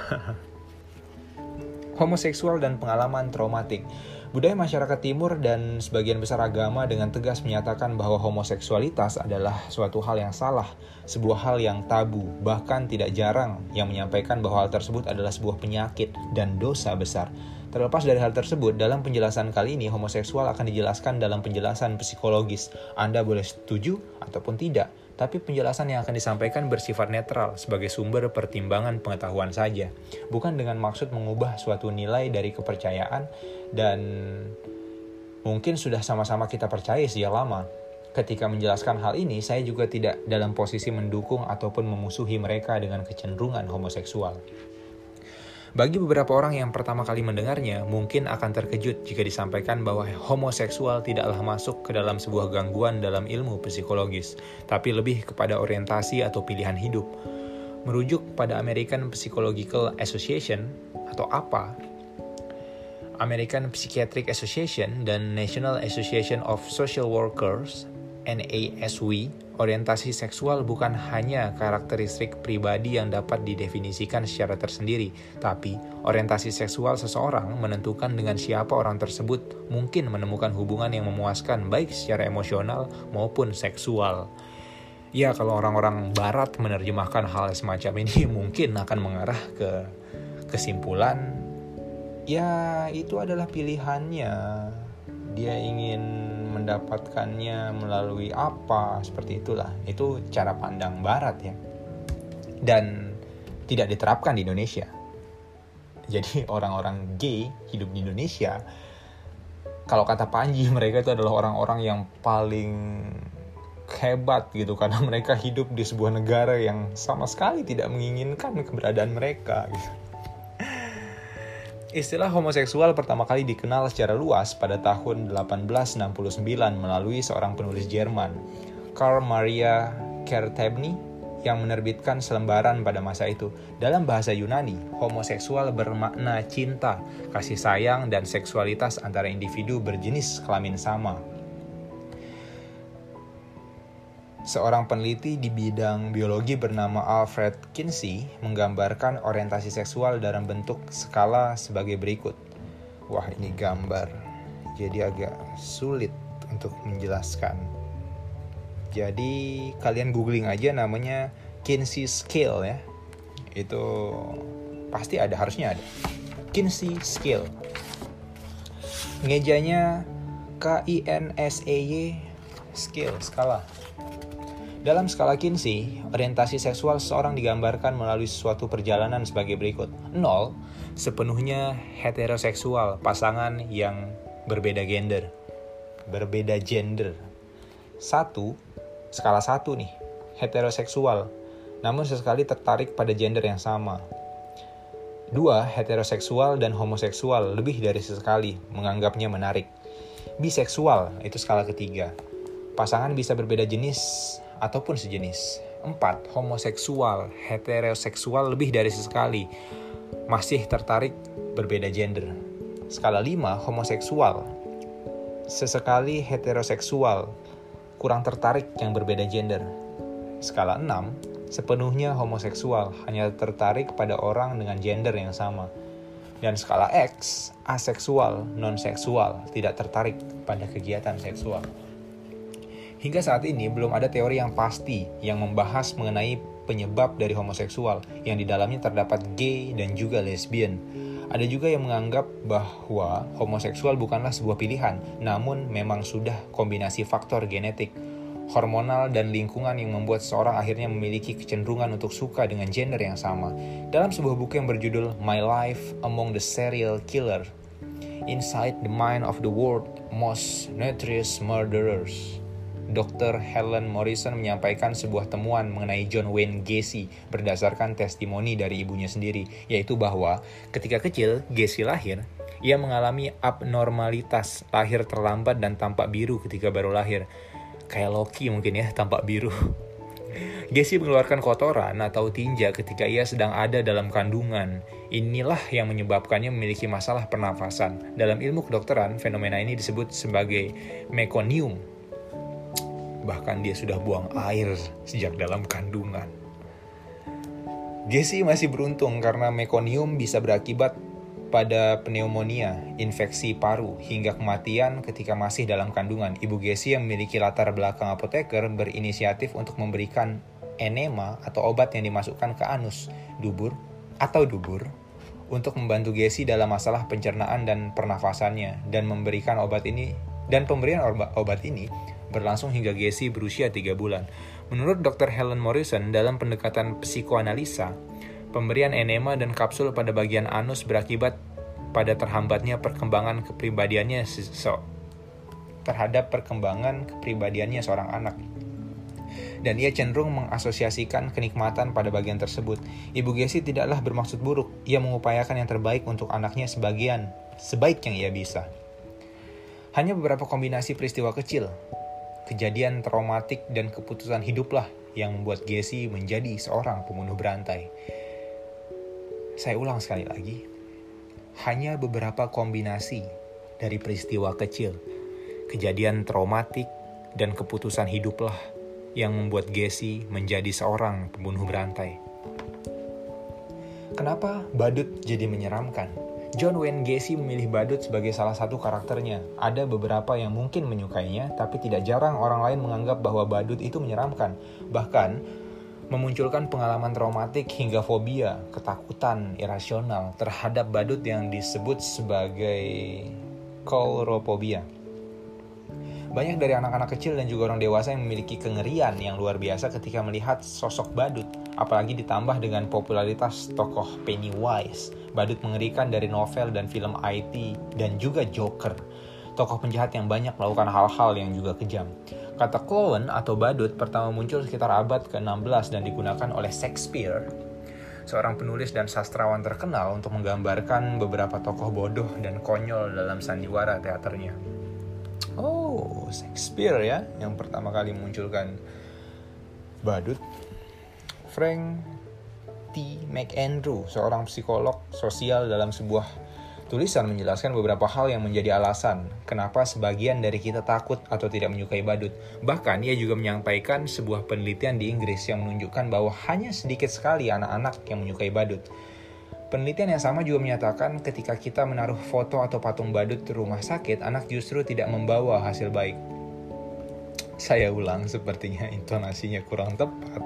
Homoseksual dan pengalaman traumatik. Budaya masyarakat timur dan sebagian besar agama dengan tegas menyatakan bahwa homoseksualitas adalah suatu hal yang salah, sebuah hal yang tabu, bahkan tidak jarang yang menyampaikan bahwa hal tersebut adalah sebuah penyakit dan dosa besar. Terlepas dari hal tersebut, dalam penjelasan kali ini homoseksual akan dijelaskan dalam penjelasan psikologis. Anda boleh setuju ataupun tidak, tapi penjelasan yang akan disampaikan bersifat netral sebagai sumber pertimbangan pengetahuan saja, bukan dengan maksud mengubah suatu nilai dari kepercayaan dan mungkin sudah sama-sama kita percaya sejak lama. Ketika menjelaskan hal ini, saya juga tidak dalam posisi mendukung ataupun memusuhi mereka dengan kecenderungan homoseksual. Bagi beberapa orang yang pertama kali mendengarnya, mungkin akan terkejut jika disampaikan bahwa homoseksual tidaklah masuk ke dalam sebuah gangguan dalam ilmu psikologis, tapi lebih kepada orientasi atau pilihan hidup. Merujuk pada American Psychological Association atau APA, American Psychiatric Association dan National Association of Social Workers NASW, orientasi seksual bukan hanya karakteristik pribadi yang dapat didefinisikan secara tersendiri, tapi orientasi seksual seseorang menentukan dengan siapa orang tersebut mungkin menemukan hubungan yang memuaskan baik secara emosional maupun seksual. Ya, kalau orang-orang barat menerjemahkan hal semacam ini mungkin akan mengarah ke kesimpulan ya itu adalah pilihannya. Dia ingin mendapatkannya melalui apa seperti itulah. Itu cara pandang barat ya. Dan tidak diterapkan di Indonesia. Jadi orang-orang gay hidup di Indonesia kalau kata Panji mereka itu adalah orang-orang yang paling hebat gitu. Karena mereka hidup di sebuah negara yang sama sekali tidak menginginkan keberadaan mereka gitu. Istilah homoseksual pertama kali dikenal secara luas pada tahun 1869 melalui seorang penulis Jerman, Karl Maria Kertebny, yang menerbitkan selembaran pada masa itu. Dalam bahasa Yunani, homoseksual bermakna cinta, kasih sayang, dan seksualitas antara individu berjenis kelamin sama. Seorang peneliti di bidang biologi bernama Alfred Kinsey menggambarkan orientasi seksual dalam bentuk skala sebagai berikut. Wah, ini gambar. Jadi agak sulit untuk menjelaskan. Jadi kalian googling aja namanya Kinsey Scale ya. Itu pasti ada, harusnya ada. Kinsey Scale. Ngejanya K I N S E Y Scale, skala dalam skala Kinsey, orientasi seksual seseorang digambarkan melalui suatu perjalanan sebagai berikut. 0. Sepenuhnya heteroseksual, pasangan yang berbeda gender. Berbeda gender. 1. Skala 1 nih, heteroseksual, namun sesekali tertarik pada gender yang sama. 2. Heteroseksual dan homoseksual lebih dari sesekali, menganggapnya menarik. Biseksual, itu skala ketiga. Pasangan bisa berbeda jenis ataupun sejenis. 4. Homoseksual, heteroseksual lebih dari sesekali, masih tertarik berbeda gender. Skala 5. Homoseksual, sesekali heteroseksual, kurang tertarik yang berbeda gender. Skala 6. Sepenuhnya homoseksual, hanya tertarik pada orang dengan gender yang sama. Dan skala X, aseksual, non-seksual, tidak tertarik pada kegiatan seksual. Hingga saat ini belum ada teori yang pasti yang membahas mengenai penyebab dari homoseksual yang di dalamnya terdapat gay dan juga lesbian. Ada juga yang menganggap bahwa homoseksual bukanlah sebuah pilihan, namun memang sudah kombinasi faktor genetik. hormonal dan lingkungan yang membuat seorang akhirnya memiliki kecenderungan untuk suka dengan gender yang sama. Dalam sebuah buku yang berjudul My Life Among the Serial Killer, Inside the Mind of the World Most Notorious Murderers. Dr. Helen Morrison menyampaikan sebuah temuan mengenai John Wayne Gacy berdasarkan testimoni dari ibunya sendiri, yaitu bahwa ketika kecil Gacy lahir, ia mengalami abnormalitas lahir terlambat dan tampak biru ketika baru lahir. Kayak Loki mungkin ya, tampak biru. Gacy mengeluarkan kotoran atau tinja ketika ia sedang ada dalam kandungan. Inilah yang menyebabkannya memiliki masalah pernafasan. Dalam ilmu kedokteran, fenomena ini disebut sebagai mekonium bahkan dia sudah buang air sejak dalam kandungan. Gessi masih beruntung karena mekonium bisa berakibat pada pneumonia, infeksi paru, hingga kematian ketika masih dalam kandungan. Ibu Gessi yang memiliki latar belakang apoteker berinisiatif untuk memberikan enema atau obat yang dimasukkan ke anus, dubur, atau dubur untuk membantu Gessi dalam masalah pencernaan dan pernafasannya dan memberikan obat ini dan pemberian obat ini berlangsung hingga Gessi berusia 3 bulan. Menurut Dr. Helen Morrison, dalam pendekatan psikoanalisa, pemberian enema dan kapsul pada bagian anus berakibat pada terhambatnya perkembangan kepribadiannya so, terhadap perkembangan kepribadiannya seorang anak. Dan ia cenderung mengasosiasikan kenikmatan pada bagian tersebut. Ibu Gessi tidaklah bermaksud buruk. Ia mengupayakan yang terbaik untuk anaknya sebagian, sebaik yang ia bisa. Hanya beberapa kombinasi peristiwa kecil, kejadian traumatik dan keputusan hiduplah yang membuat Gessi menjadi seorang pembunuh berantai. Saya ulang sekali lagi, hanya beberapa kombinasi dari peristiwa kecil, kejadian traumatik dan keputusan hiduplah yang membuat Gessi menjadi seorang pembunuh berantai. Kenapa badut jadi menyeramkan? John Wayne Gacy memilih badut sebagai salah satu karakternya. Ada beberapa yang mungkin menyukainya, tapi tidak jarang orang lain menganggap bahwa badut itu menyeramkan. Bahkan, memunculkan pengalaman traumatik hingga fobia, ketakutan irasional terhadap badut yang disebut sebagai coulrophobia. Banyak dari anak-anak kecil dan juga orang dewasa yang memiliki kengerian yang luar biasa ketika melihat sosok badut, apalagi ditambah dengan popularitas tokoh Pennywise badut mengerikan dari novel dan film IT, dan juga Joker, tokoh penjahat yang banyak melakukan hal-hal yang juga kejam. Kata clown atau badut pertama muncul sekitar abad ke-16 dan digunakan oleh Shakespeare, seorang penulis dan sastrawan terkenal untuk menggambarkan beberapa tokoh bodoh dan konyol dalam sandiwara teaternya. Oh, Shakespeare ya, yang pertama kali munculkan badut. Frank T. McAndrew, seorang psikolog sosial dalam sebuah tulisan menjelaskan beberapa hal yang menjadi alasan kenapa sebagian dari kita takut atau tidak menyukai badut. Bahkan ia juga menyampaikan sebuah penelitian di Inggris yang menunjukkan bahwa hanya sedikit sekali anak-anak yang menyukai badut. Penelitian yang sama juga menyatakan ketika kita menaruh foto atau patung badut di rumah sakit, anak justru tidak membawa hasil baik. Saya ulang, sepertinya intonasinya kurang tepat.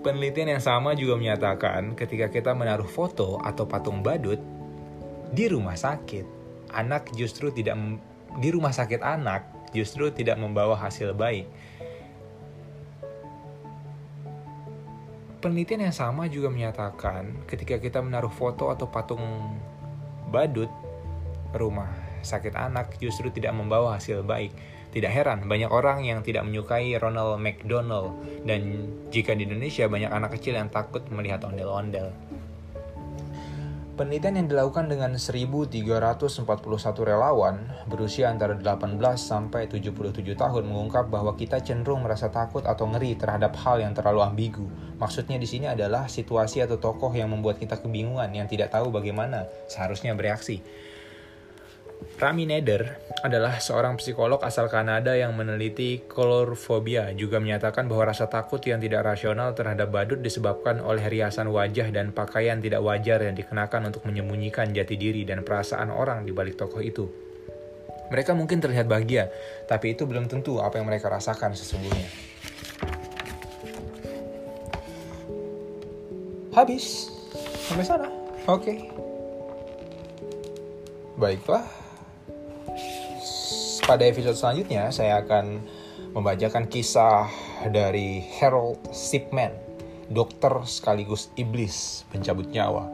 Penelitian yang sama juga menyatakan ketika kita menaruh foto atau patung badut di rumah sakit, anak justru tidak di rumah sakit anak justru tidak membawa hasil baik. Penelitian yang sama juga menyatakan ketika kita menaruh foto atau patung badut rumah sakit anak justru tidak membawa hasil baik. Tidak heran, banyak orang yang tidak menyukai Ronald McDonald dan jika di Indonesia banyak anak kecil yang takut melihat ondel-ondel. Penelitian yang dilakukan dengan 1.341 relawan berusia antara 18 sampai 77 tahun mengungkap bahwa kita cenderung merasa takut atau ngeri terhadap hal yang terlalu ambigu. Maksudnya di sini adalah situasi atau tokoh yang membuat kita kebingungan yang tidak tahu bagaimana seharusnya bereaksi. Rami Neder adalah seorang psikolog asal Kanada yang meneliti kolorfobia, juga menyatakan bahwa rasa takut yang tidak rasional terhadap badut disebabkan oleh riasan wajah dan pakaian tidak wajar yang dikenakan untuk menyembunyikan jati diri dan perasaan orang di balik tokoh itu. Mereka mungkin terlihat bahagia, tapi itu belum tentu apa yang mereka rasakan sesungguhnya. Habis. Sampai sana. Oke. Okay. Baiklah pada episode selanjutnya saya akan membacakan kisah dari Harold Shipman, dokter sekaligus iblis pencabut nyawa.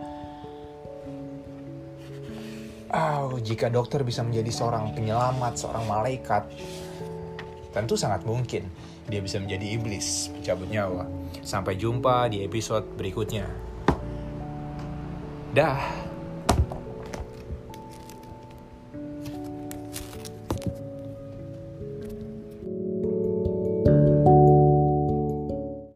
Oh, jika dokter bisa menjadi seorang penyelamat, seorang malaikat, tentu sangat mungkin dia bisa menjadi iblis pencabut nyawa. Sampai jumpa di episode berikutnya. Dah.